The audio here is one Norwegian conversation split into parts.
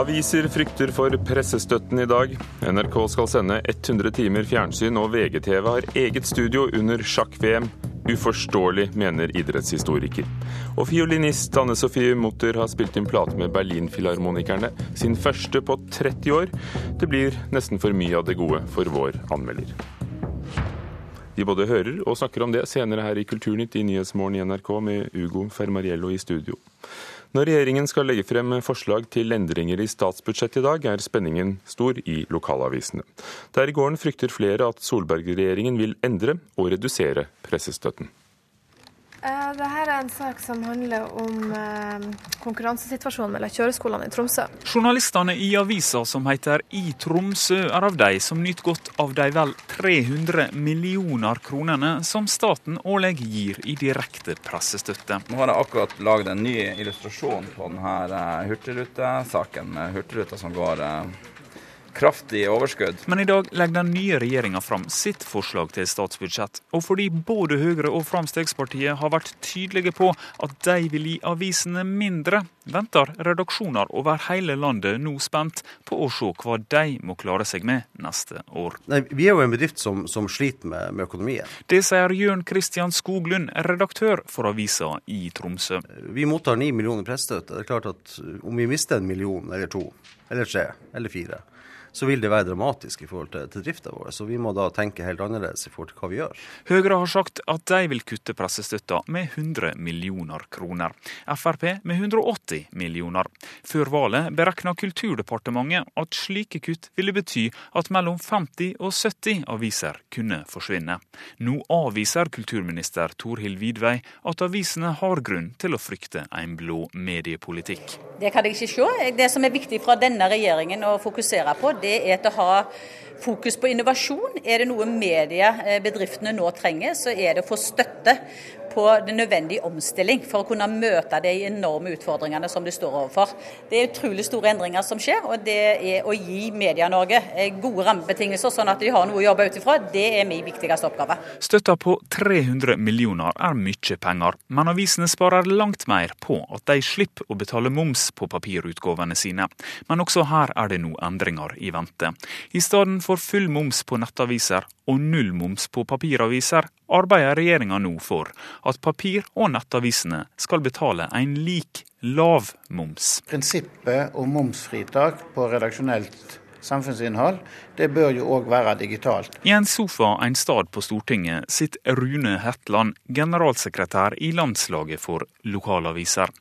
Aviser frykter for pressestøtten i dag. NRK skal sende 100 timer fjernsyn, og VGTV har eget studio under sjakk-VM. Uforståelig, mener idrettshistoriker. Og fiolinist Anne Sofie Mutter har spilt inn plate med Berlinfilharmonikerne, sin første på 30 år. Det blir nesten for mye av det gode for vår anmelder. Vi både hører og snakker om det senere her i Kulturnytt i Nyhetsmorgen i NRK med Ugo Fermariello i studio. Når regjeringen skal legge frem forslag til endringer i statsbudsjettet i dag, er spenningen stor i lokalavisene. Der i gården frykter flere at Solberg-regjeringen vil endre og redusere pressestøtten. Eh, Dette er en sak som handler om eh, konkurransesituasjonen mellom kjøreskolene i Tromsø. Journalistene i avisa som heter I Tromsø, er av de som nyter godt av de vel 300 millioner kronene som staten årlig gir i direkte pressestøtte. Nå har jeg akkurat laget en ny illustrasjon på denne eh, hurtigrutesaken, med hurtigruta som går kraftig overskudd. Men i dag legger den nye regjeringa fram sitt forslag til statsbudsjett. Og fordi både Høyre og Fremskrittspartiet har vært tydelige på at de vil gi avisene mindre, venter redaksjoner over hele landet nå spent på å se hva de må klare seg med neste år. Nei, vi er jo en bedrift som, som sliter med, med, økonomien. Det sier Jørn Kristian Skoglund, redaktør for avisa i Tromsø. Vi mottar ni millioner pressestøtte. Det er klart at om vi mister en million eller to, eller tre, eller fire, så vil det være dramatisk i forhold til, til drifta vår. Så vi må da tenke helt annerledes i forhold til hva vi gjør. Høyre har sagt at de vil kutte pressestøtta med 100 millioner kroner. Frp med 180 millioner. Før valget berekna Kulturdepartementet at slike kutt ville bety at mellom 50 og 70 aviser kunne forsvinne. Nå avviser kulturminister Torhild Vidvei at avisene har grunn til å frykte en blå mediepolitikk. Det kan jeg ikke se. Det som er viktig fra denne regjeringen å fokusere på, det er til å ha fokus på innovasjon. Er det noe mediebedriftene nå trenger, så er det å få støtte på den nødvendige omstilling for å kunne møte de enorme utfordringene som de står overfor. Det er utrolig store endringer som skjer, og det er å gi Media-Norge eh, gode rammebetingelser, sånn at de har noe å jobbe ut ifra. Det er min viktigste oppgave. Støtta på 300 millioner er mye penger, men avisene sparer langt mer på at de slipper å betale moms på papirutgavene sine. Men også her er det nå endringer i vente. I stedet for full moms på nettaviser og null moms på papiraviser, arbeider regjeringa nå for at papir- og nettavisene skal betale en lik lav moms. Prinsippet om momsfritak på redaksjonelt samfunnsinnhold, det bør jo òg være digitalt. I en sofa en stad på Stortinget sitter Rune Hetland, generalsekretær i Landslaget for lokalaviser.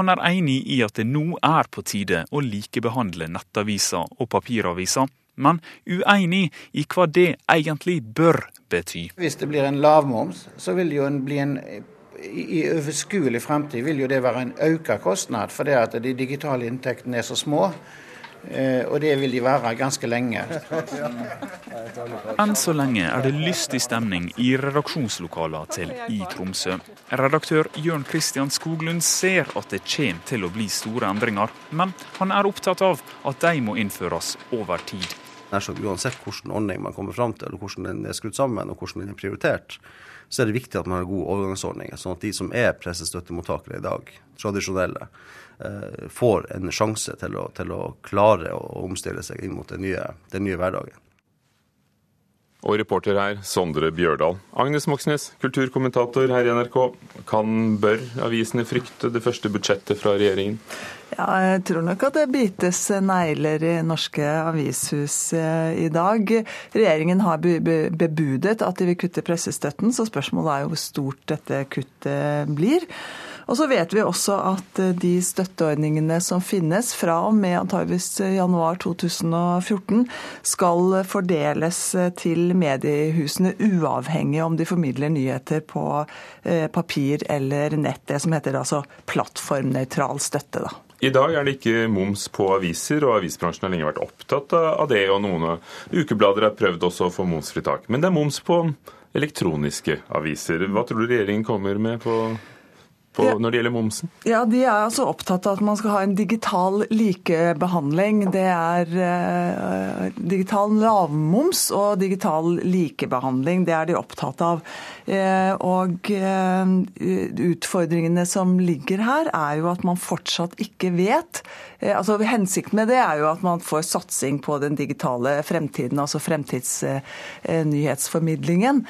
Han er enig i at det nå er på tide å likebehandle nettaviser og papiraviser, men uenig i hva det egentlig bør bety. Hvis det blir en lavmoms, så vil det jo bli en i overskuelig fremtid vil jo det være en økt kostnad, fordi at de digitale inntektene er så små. Eh, og det vil de være ganske lenge. Enn så lenge er det lystig stemning i redaksjonslokalene til I Tromsø. Redaktør Jørn Kristian Skoglund ser at det kommer til å bli store endringer, men han er opptatt av at de må innføres over tid. Uansett hvilken ordning man kommer fram til, eller hvordan den er skrudd sammen og hvordan den er prioritert, så er det viktig at man har gode overgangsordninger, sånn at de som er pressestøttemottakere i dag, tradisjonelle, eh, får en sjanse til å, til å klare å omstille seg inn mot den nye, den nye hverdagen. Og reporter her, Sondre Bjørdal. Agnes Moxnes, kulturkommentator her i NRK. Kan, bør avisene frykte det første budsjettet fra regjeringen? Ja, jeg tror nok at det bites negler i norske avishus eh, i dag. Regjeringen har bebudet at de vil kutte pressestøtten, så spørsmålet er jo hvor stort dette kuttet blir. Og så vet vi også at eh, de støtteordningene som finnes fra og med antageligvis januar 2014, skal fordeles eh, til mediehusene uavhengig om de formidler nyheter på eh, papir eller nett. Det som heter altså plattformnøytral støtte. da. I dag er det ikke moms på aviser, og avisbransjen har lenge vært opptatt av det. og Noen ukeblader har prøvd også å få momsfritak. Men det er moms på elektroniske aviser. Hva tror du regjeringen kommer med på på, ja. når det gjelder momsen? Ja, De er altså opptatt av at man skal ha en digital likebehandling. Det er eh, digital lavmoms og digital likebehandling. Det er de opptatt av. Eh, og eh, utfordringene som ligger her, er jo at man fortsatt ikke vet altså Hensikten med det er jo at man får satsing på den digitale fremtiden, altså fremtidsnyhetsformidlingen.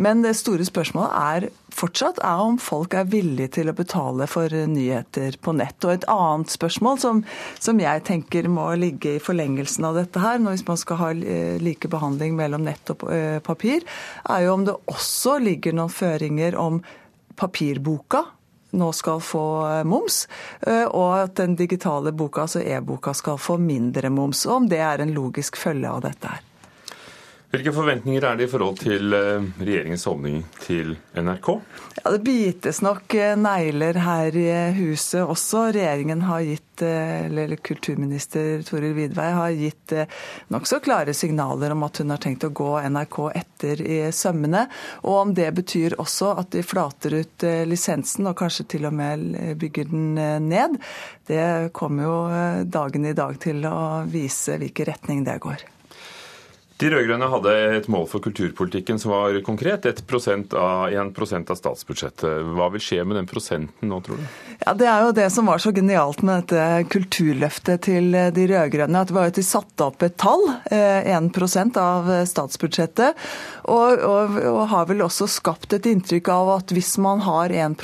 Men det store spørsmålet er fortsatt er om folk er villige til å betale for nyheter på nett. Og et annet spørsmål som, som jeg tenker må ligge i forlengelsen av dette her, hvis man skal ha eh, like behandling mellom nett og eh, papir, er jo om det også ligger noen føringer om papirboka nå skal få eh, moms, og at den digitale boka, altså e-boka, skal få mindre moms. Og om det er en logisk følge av dette her. Hvilke forventninger er det i forhold til eh, regjeringens holdning til NRK? Ja, Det bites nok eh, negler her i huset også. Regjeringen har gitt, eh, eller Kulturminister Toril Vidvei har gitt nokså klare signaler om at hun har tenkt å gå NRK etter i sømmene. Og om det betyr også at de flater ut lisensen og kanskje til og med bygger den ned, det kommer jo dagen i dag til å vise hvilken retning det går. De rød-grønne hadde et mål for kulturpolitikken som var konkret. 1% av, 1% av statsbudsjettet. Hva vil skje med den prosenten nå, tror du? Ja, Det er jo det som var så genialt med dette kulturløftet til de rød-grønne. At de satte opp et tall, 1 eh, av statsbudsjettet. Og, og, og, har vel også skapt et inntrykk av at hvis man har 1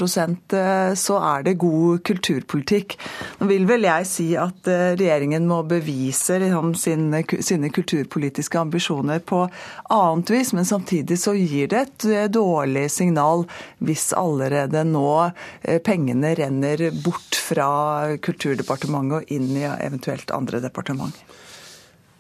eh, så er det god kulturpolitikk. Nå vil vel jeg si at eh, regjeringen må bevise liksom, sine, sine kulturpolitiske ambisjoner ambisjoner på annet vis, men samtidig så gir det et eh, dårlig signal hvis allerede nå eh, pengene renner bort fra Kulturdepartementet og inn i eventuelt andre departement.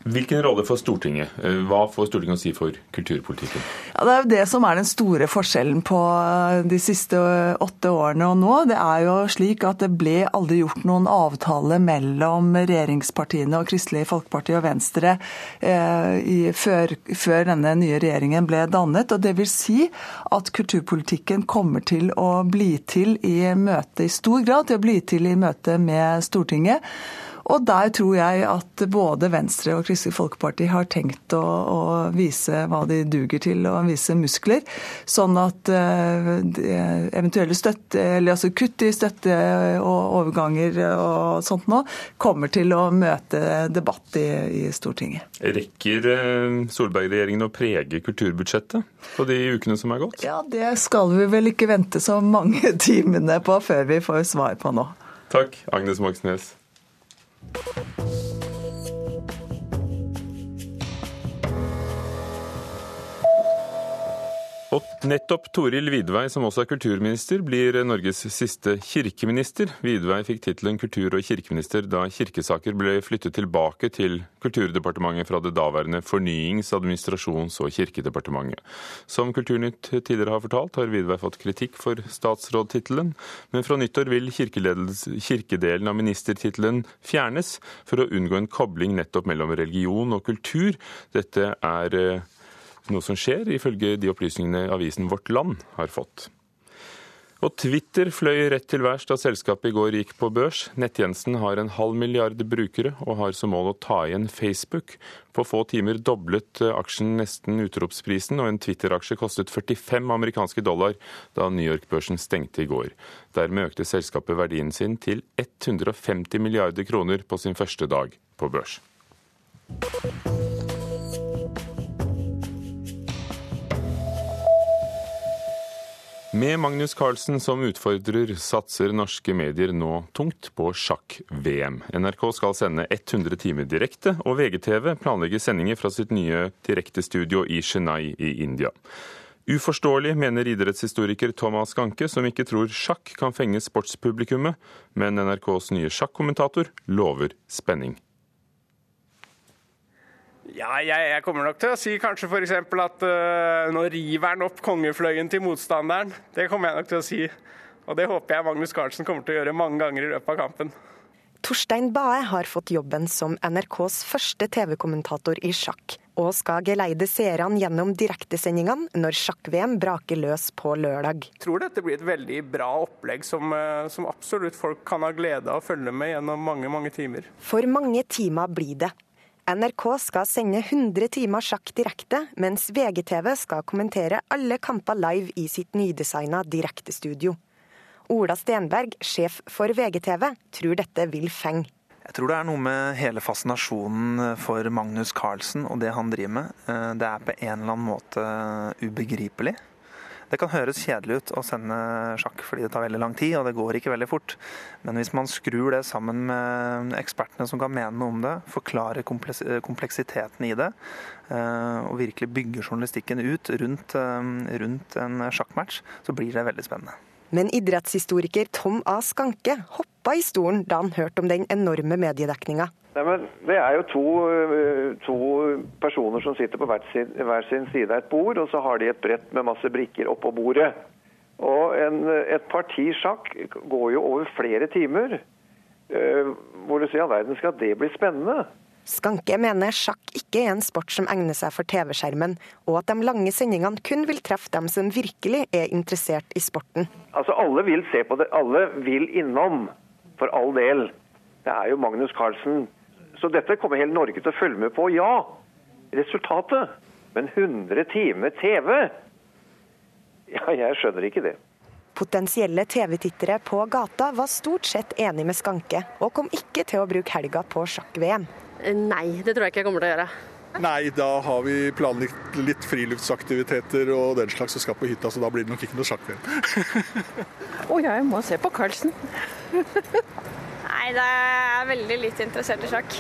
Hvilken rolle får Stortinget? Eh, hva får Stortinget å si for kulturpolitikken? Ja, det er jo det som er den store forskjellen på eh, de siste åtte årene og nå. Det er jo slik at det ble aldri gjort noen avtale mellom regjeringspartiene og Kristelig Folkeparti og Venstre eh, i, før, før, denne nye regjeringen ble dannet. og det vil si at kulturpolitikken kommer til å bli til i møte i stor grad til å bli til i møte med Stortinget. Og der tror jeg at både Venstre og Kristelig Folkeparti har tenkt å, å vise hva de duger til, og vise muskler. Sånn at uh, eventuelle støtte, eller altså kutt i støtte og overganger og sånt nå, kommer til å møte debatt i, i Stortinget. Rekker uh, Solberg-regjeringen å prege kulturbudsjettet på de ukene som er gått? Ja, det skal vi vel ikke vente så mange timene på før vi får svar på nå. Takk, Agnes Moxnes. you Og nettopp Toril Vidvei, som også er kulturminister, blir Norges siste kirkeminister. Vidvei fikk tittelen kultur- og kirkeminister da kirkesaker ble flyttet tilbake til Kulturdepartementet fra det daværende Fornyings-, administrasjons- og kirkedepartementet. Som Kulturnytt tidligere har fortalt, har Vidvei fått kritikk for statsrådtittelen, men fra nyttår vil kirkedelen av ministertittelen fjernes, for å unngå en kobling nettopp mellom religion og kultur. Dette er eh, noe som skjer, ifølge de opplysningene avisen Vårt Land har fått. Og Twitter fløy rett til værs da selskapet i går gikk på børs. Nettjenesten har en halv milliard brukere og har som mål å ta igjen Facebook. På få timer doblet aksjen nesten utropsprisen, og en Twitter-aksje kostet 45 amerikanske dollar da New York-børsen stengte i går. Dermed økte selskapet verdien sin til 150 milliarder kroner på sin første dag på børs. Med Magnus Carlsen som utfordrer satser norske medier nå tungt på sjakk-VM. NRK skal sende 100 timer direkte, og VGTV planlegger sendinger fra sitt nye direktestudio i Chennai i India. Uforståelig, mener idrettshistoriker Thomas Ganke, som ikke tror sjakk kan fenge sportspublikummet, men NRKs nye sjakkommentator lover spenning. Ja, jeg, jeg, kommer nok til å si kanskje f.eks. at uh, nå river han opp kongefløyen til motstanderen. Det kommer jeg nok til å si. Og det håper jeg Magnus Carlsen kommer til å gjøre mange ganger i løpet av kampen. Torstein Bae har fått jobben som NRKs første TV-kommentator i sjakk, og skal geleide seerne gjennom direktesendingene når sjakk-VM braker løs på lørdag. Jeg tror dette blir et veldig bra opplegg som, eh, som absolutt folk kan ha glede av å følge med gjennom mange, mange timer. For mange timer blir det. NRK skal sende 100 timer sjakk direkte, mens VGTV skal kommentere alle kamper live i sitt nydesigna direktestudio. Ola Stenberg, sjef for VGTV, tror dette vil fenge. Jeg tror det er noe med hele fascinasjonen for Magnus Carlsen og det han driver med. Eh, det er på en eller annen måte ubegripelig. Det kan høres kjedelig ut å sende sjakk fordi det tar veldig lang tid, og det går ikke veldig fort. Men hvis man skrur det sammen med ekspertene som kan mene noe om det, forklare kompleksiteten i det, eh, og virkelig bygge journalistikken ut rundt, eh, rundt en sjakkmatch, så blir det veldig spennende. Men idrettshistoriker Tom A. Skanke hoppa i stolen da han hørte om den enorme mediedekninga. Det er jo to, eh, to, personer som sitter på hver sin, hver sin, side av et bord, og så har de et brett med masse brikker oppå bordet. Og en, et parti sjakk går jo over flere timer. Eh, hvor du sier all verden skal det bli spennende? Skanke mener sjakk ikke er en sport som egner seg for TV-skjermen, og at de lange sendingene kun vil treffe dem som virkelig er interessert i sporten. Altså Alle vil se på det, alle vil innom, for all del. Det er jo Magnus Carlsen. Så dette kommer hele Norge til å følge med på, ja. Resultatet. Men 100 timer TV? Ja, jeg skjønner ikke det. Potensielle TV-tittere på gata var stort sett enig med Skanke, og kom ikke til å bruke helga på sjakk-VM. Nei, det tror jeg ikke jeg kommer til å gjøre. Nei, da har vi planlagt litt friluftsaktiviteter og den slags og skal på hytta, så da blir det nok ikke noe sjakk-VM. Å ja, jeg må se på Karlsen. Nei, det er veldig litt interessert i sjakk.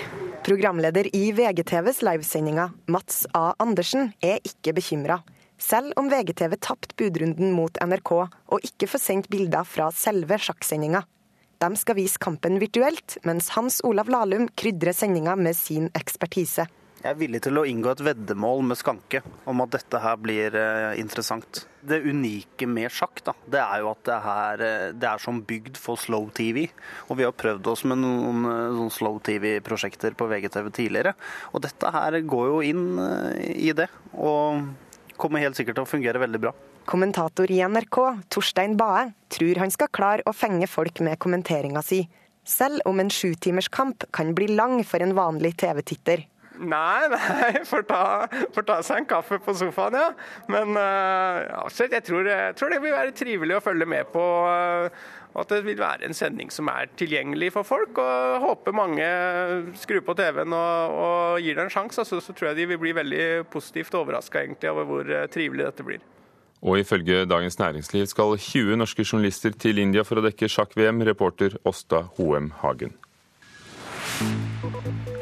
Programleder i VGTVs livesendinger, Mats A. Andersen, er ikke bekymra. Selv om VGTV tapte budrunden mot NRK og ikke får sendt bilder fra selve sjakksendinga. De skal vise kampen virtuelt, mens Hans Olav Lahlum krydrer sendinga med sin ekspertise. Jeg er villig til å inngå et veddemål med Skanke om at dette her blir eh, interessant. Det unike med sjakk da, det er jo at det, her, eh, det er som bygd for slow TV. Og vi har prøvd oss med noen, noen eh, slow TV-prosjekter på VGTV tidligere. Og dette her går jo inn i det, og kommer helt sikkert til å fungere veldig bra. Kommentator i NRK, Torstein Bae, tror han skal klare å fenge folk med kommenteringa si, selv om en sjutimerskamp kan bli lang for en vanlig TV-titter. Nei, nei, får ta, får ta, seg en kaffe på sofaen, ja. Men uh, jeg, tror, jeg, tror, det vil være trivelig å følge med på. Uh, at det vil være en sending som er tilgjengelig for folk. og Håper mange skrur på TV-en og, og, gir det en sjanse. Så, så, tror jeg de vil bli veldig positivt overraska over hvor uh, trivelig dette blir. Og ifølge Dagens Næringsliv skal 20 norske journalister til India for å dekke sjakk-VM, reporter Åsta Hoem Hagen.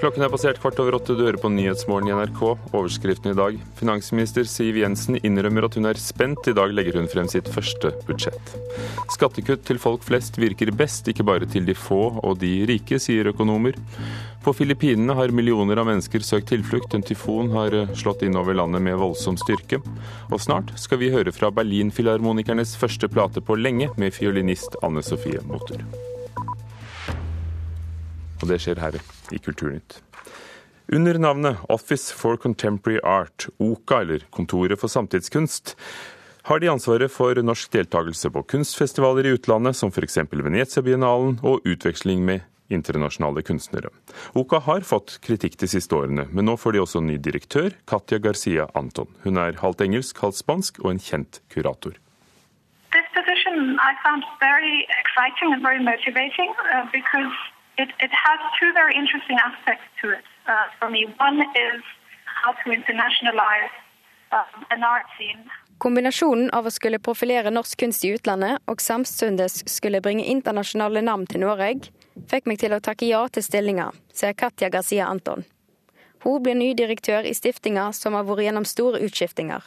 Klokken er passert kvart over åtte. Du hører på Nyhetsmorgen i NRK. Overskriften i dag. Finansminister Siv Jensen innrømmer at hun er spent. I dag legger hun frem sitt første budsjett. Skattekutt til folk flest virker best, ikke bare til de få og de rike, sier økonomer. På Filippinene har millioner av mennesker søkt tilflukt. En tyfon har slått inn over landet med voldsom styrke. Og snart skal vi høre fra Berlinfilharmonikernes første plate på lenge, med fiolinist Anne Sofie Motor. Og det skjer her i Kulturnytt. Under navnet Office for Contemporary Art, OKA, eller Kontoret for samtidskunst, har de ansvaret for norsk deltakelse på kunstfestivaler i utlandet, som f.eks. Venezia-biennalen, og utveksling med internasjonale kunstnere. OKA har fått kritikk de siste årene, men nå får de også ny direktør, Katja Garcia Anton. Hun er halvt engelsk, halvt spansk og en kjent kurator. This position I found very exciting and very motivating uh, because it, it has two very interesting aspects to it uh, for me. One is how to internationalize um, an art scene. Kombinasjonen av å skulle profilere norsk kunst i utlandet og samtidig skulle bringe internasjonale navn til Norge, fikk meg til å takke ja til stillinga, sier Katja Garcia Anton. Hun blir ny direktør i stiftinga som har vært gjennom store utskiftinger.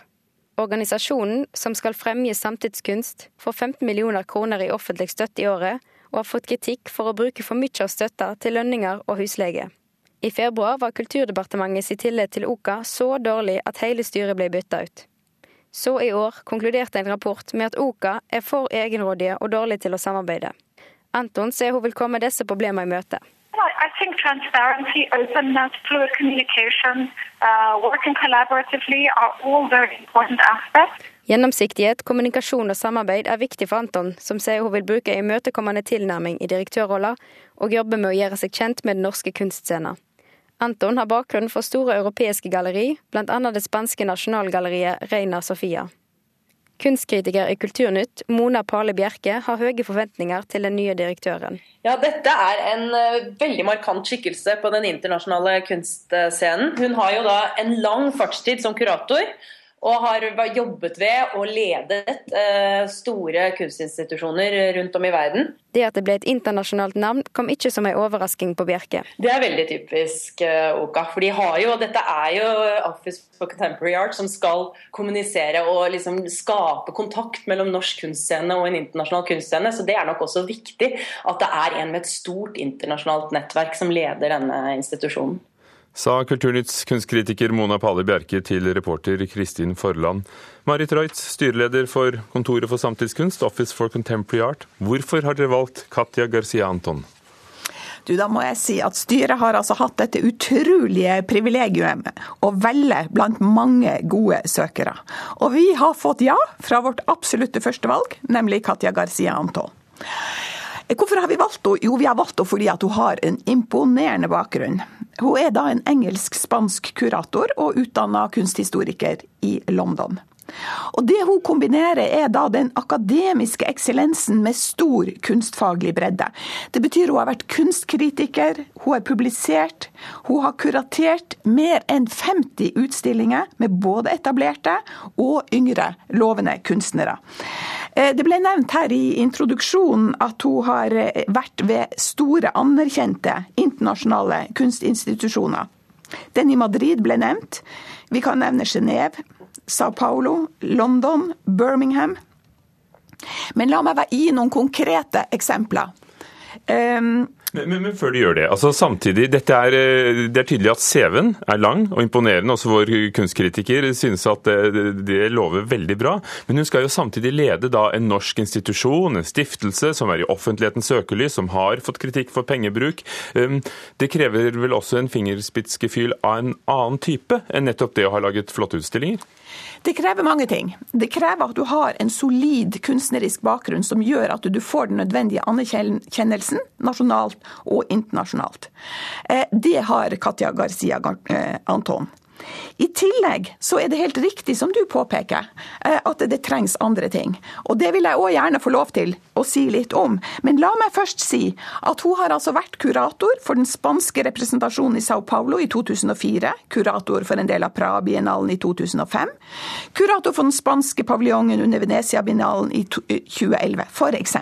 Organisasjonen, som skal fremge samtidskunst, får 15 millioner kroner i offentlig støtte i året, og har fått kritikk for å bruke for mye av støtta til lønninger og husleie. I februar var Kulturdepartementet sin tillit til OKA så dårlig at hele styret ble bytta ut. Så i år konkluderte en rapport med at OKA er for egenrådige og dårlig til å samarbeide. Anton sier hun vil komme disse problemene i møte. transparency, openness, fluid communication, uh, working collaboratively are all very important aspects. Gjennomsiktighet, kommunikasjon og samarbeid er viktig for Anton, som sier hun vil bruke imøtekommende tilnærming i direktørrolla, og jobbe med å gjøre seg kjent med den norske kunstscenen. Anton har bakgrunn for store europeiske galleri, bl.a. det spanske nasjonalgalleriet Reina Sofia. Kunstkritiker i Kulturnytt, Mona Pale Bjerke, har høye forventninger til den nye direktøren. Ja, Dette er en uh, veldig markant skikkelse på den internasjonale kunstscenen. Hun har jo da en lang fartstid som kurator og har jobbet ved og ledet eh, store kunstinstitusjoner rundt om i verden. Det at det ble et internasjonalt navn kom ikke som en overrasking på Bjerke. Det er veldig typisk eh, Oka. For de har jo, dette er jo Office for Contemporary Art som skal kommunisere og liksom skape kontakt mellom norsk kunstscene og en internasjonal kunstscene. Så det er nok også viktig at det er en med et stort internasjonalt nettverk som leder denne institusjonen sa Kulturnytts kunstkritiker Mona Pali Bjerke til reporter Kristin Forland. Marit Reutz, styreleder for Kontoret for samtidskunst, Office for Contemporary Art. Hvorfor har dere valgt Katja Garcia Anton? Du, da må jeg si at Styret har altså hatt dette utrolige privilegiet å velge blant mange gode søkere. Og vi har fått ja fra vårt absolutte første valg, nemlig Katja Garcia Anton. Hvorfor har vi valgt henne? Jo, vi har valgt henne fordi hun har en imponerende bakgrunn. Hun er da en engelsk-spansk kurator og utdanna kunsthistoriker i London. Og Det hun kombinerer, er da den akademiske eksellensen med stor kunstfaglig bredde. Det betyr hun har vært kunstkritiker, hun har publisert, hun har kuratert mer enn 50 utstillinger med både etablerte og yngre lovende kunstnere. Eh, det ble nevnt her i introduksjonen at hun har eh, vært ved store, anerkjente internasjonale kunstinstitusjoner. Den i Madrid ble nevnt. Vi kan nevne Genéve, Sao Paulo, London, Birmingham. Men la meg gi noen konkrete eksempler. Um, men, men, men, før du gjør det, altså samtidig, er, eh, Det er tydelig at CV-en er lang og imponerende. Også vår kunstkritiker synes at det, det, lover veldig bra. Men hun skal jo samtidig lede da en norsk institusjon, en stiftelse, som er i offentlighetens søkelys, som har fått kritikk for pengebruk. Um, det krever vel også en fingerspitzgefühl av en annen type enn nettopp det å ha laget flotte utstillinger? Det krever mange ting. Det krever at du har en solid kunstnerisk bakgrunn som gjør at du får den nødvendige anerkjennelsen nasjonalt og internasjonalt. Eh, det har Katja Garcia eh, Anton. I tillegg så er det helt riktig som du påpeker, eh, at det trengs andre ting. Og det vil jeg òg gjerne få lov til å si litt om. Men la meg først si at hun har altså vært kurator for den spanske representasjonen i Sao Paulo i 2004, kurator for en del av Praha-biennalen i 2005, kurator for den spanske paviljongen under Venezia-biennalen i 2011, f.eks.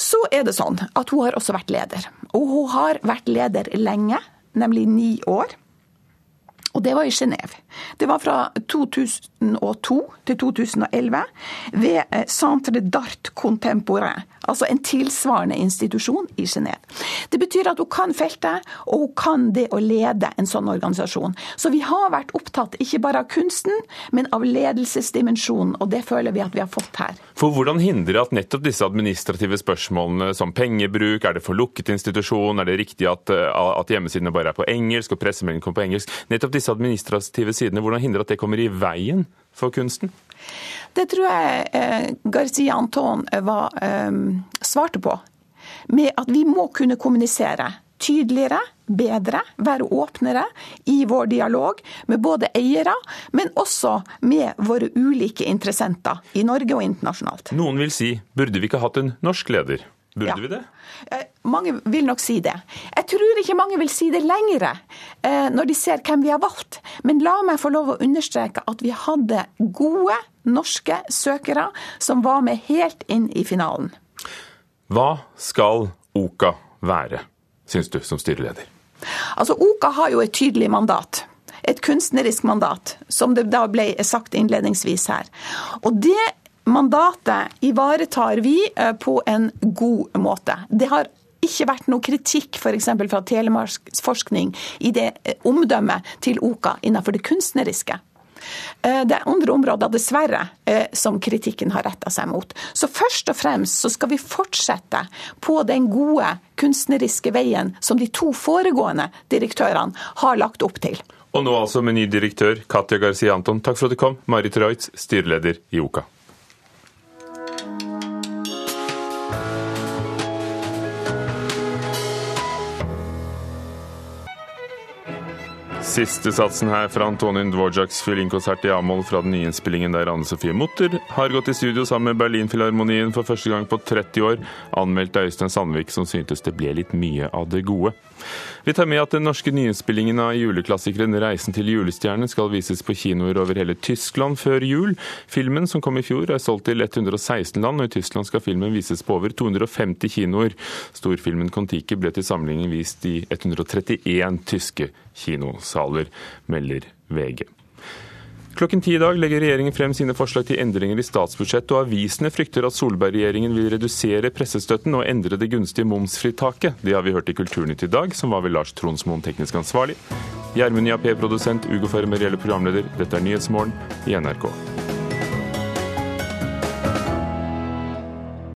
Så er det sånn at hun har også vært leder. Og hun har vært leder lenge, nemlig ni år. Og det var i Genéve. Det var fra 2002 til 2011 ved eh, Centre d'Art Contemporain, altså en tilsvarende institusjon i Genéve. Det betyr at hun kan feltet, og hun kan det å lede en sånn organisasjon. Så vi har vært opptatt ikke bare av kunsten, men av ledelsesdimensjonen, og det føler vi at vi har fått her. For hvordan hindre at nettopp disse administrative spørsmålene som pengebruk, er det for lukket institusjon, er det riktig at, eh, at hjemmesidene bare er på engelsk og pressemeldingen kommer på engelsk, nettopp disse administrative sidene, hvordan hindre at det kommer i veien for kunsten? Det tror jeg eh, Garcia Anton var, eh, svarte på. Med at vi må kunne kommunisere tydeligere, bedre, være åpnere i vår dialog med både eiere, men også med våre ulike interessenter i Norge og internasjonalt. Noen vil si burde vi ikke hatt en norsk leder? Burde ja. vi det? Eh, mange vil nok si det. Jeg tror ikke mange vil si det lenger eh, når de ser hvem vi har valgt. Men la meg få lov å understreke at vi hadde gode norske søkere som var med helt inn i finalen. Hva skal OKA være, syns du, som styreleder? Altså, OKA har jo et tydelig mandat et kunstnerisk mandat, som det da ble sagt innledningsvis her. Og det mandatet ivaretar vi eh, på en god måte. Det har ikke vært noe kritikk f.eks. fra Telemarksforskning i det eh, omdømmet til OKA innenfor det kunstneriske. Eh, det er andre områder, dessverre, eh, som kritikken har retta seg mot. Så først og fremst så skal vi fortsette på den gode kunstneriske veien som de to foregående direktørene har lagt opp til. Og nå altså med ny direktør, Katja Garcia Anton. Takk for at du kom. Marit Reutz, styreleder i OKA. Siste satsen her fra Antonin Dvorjaks fiolinkonsert i A-moll fra den nye innspillingen der Anne Sofie Mutter har gått i studio sammen med Berlinfilharmonien for første gang på 30 år, anmeldt Øystein Sandvik, som syntes det ble litt mye av det gode. Vi tar med at den norske nyinnspillingen av juleklassikeren 'Reisen til julestjernen' skal vises på kinoer over hele Tyskland før jul. Filmen, som kom i fjor, er solgt til 116 land, og i Tyskland skal filmen vises på over 250 kinoer. Storfilmen 'Kon-Tiki' ble til sammenligning vist i 131 tyske kinosaler, melder VG. Klokken ti i dag legger regjeringen frem sine forslag til endringer i statsbudsjettet, og avisene frykter at Solberg-regjeringen vil redusere pressestøtten og endre det gunstige momsfritaket. Det har vi hørt i Kulturnytt i dag, som var ved Lars Tronsmoen teknisk ansvarlig. Gjermund Jappé, produsent, Ugo Fermerielle programleder. Dette er Nyhetsmorgen i NRK.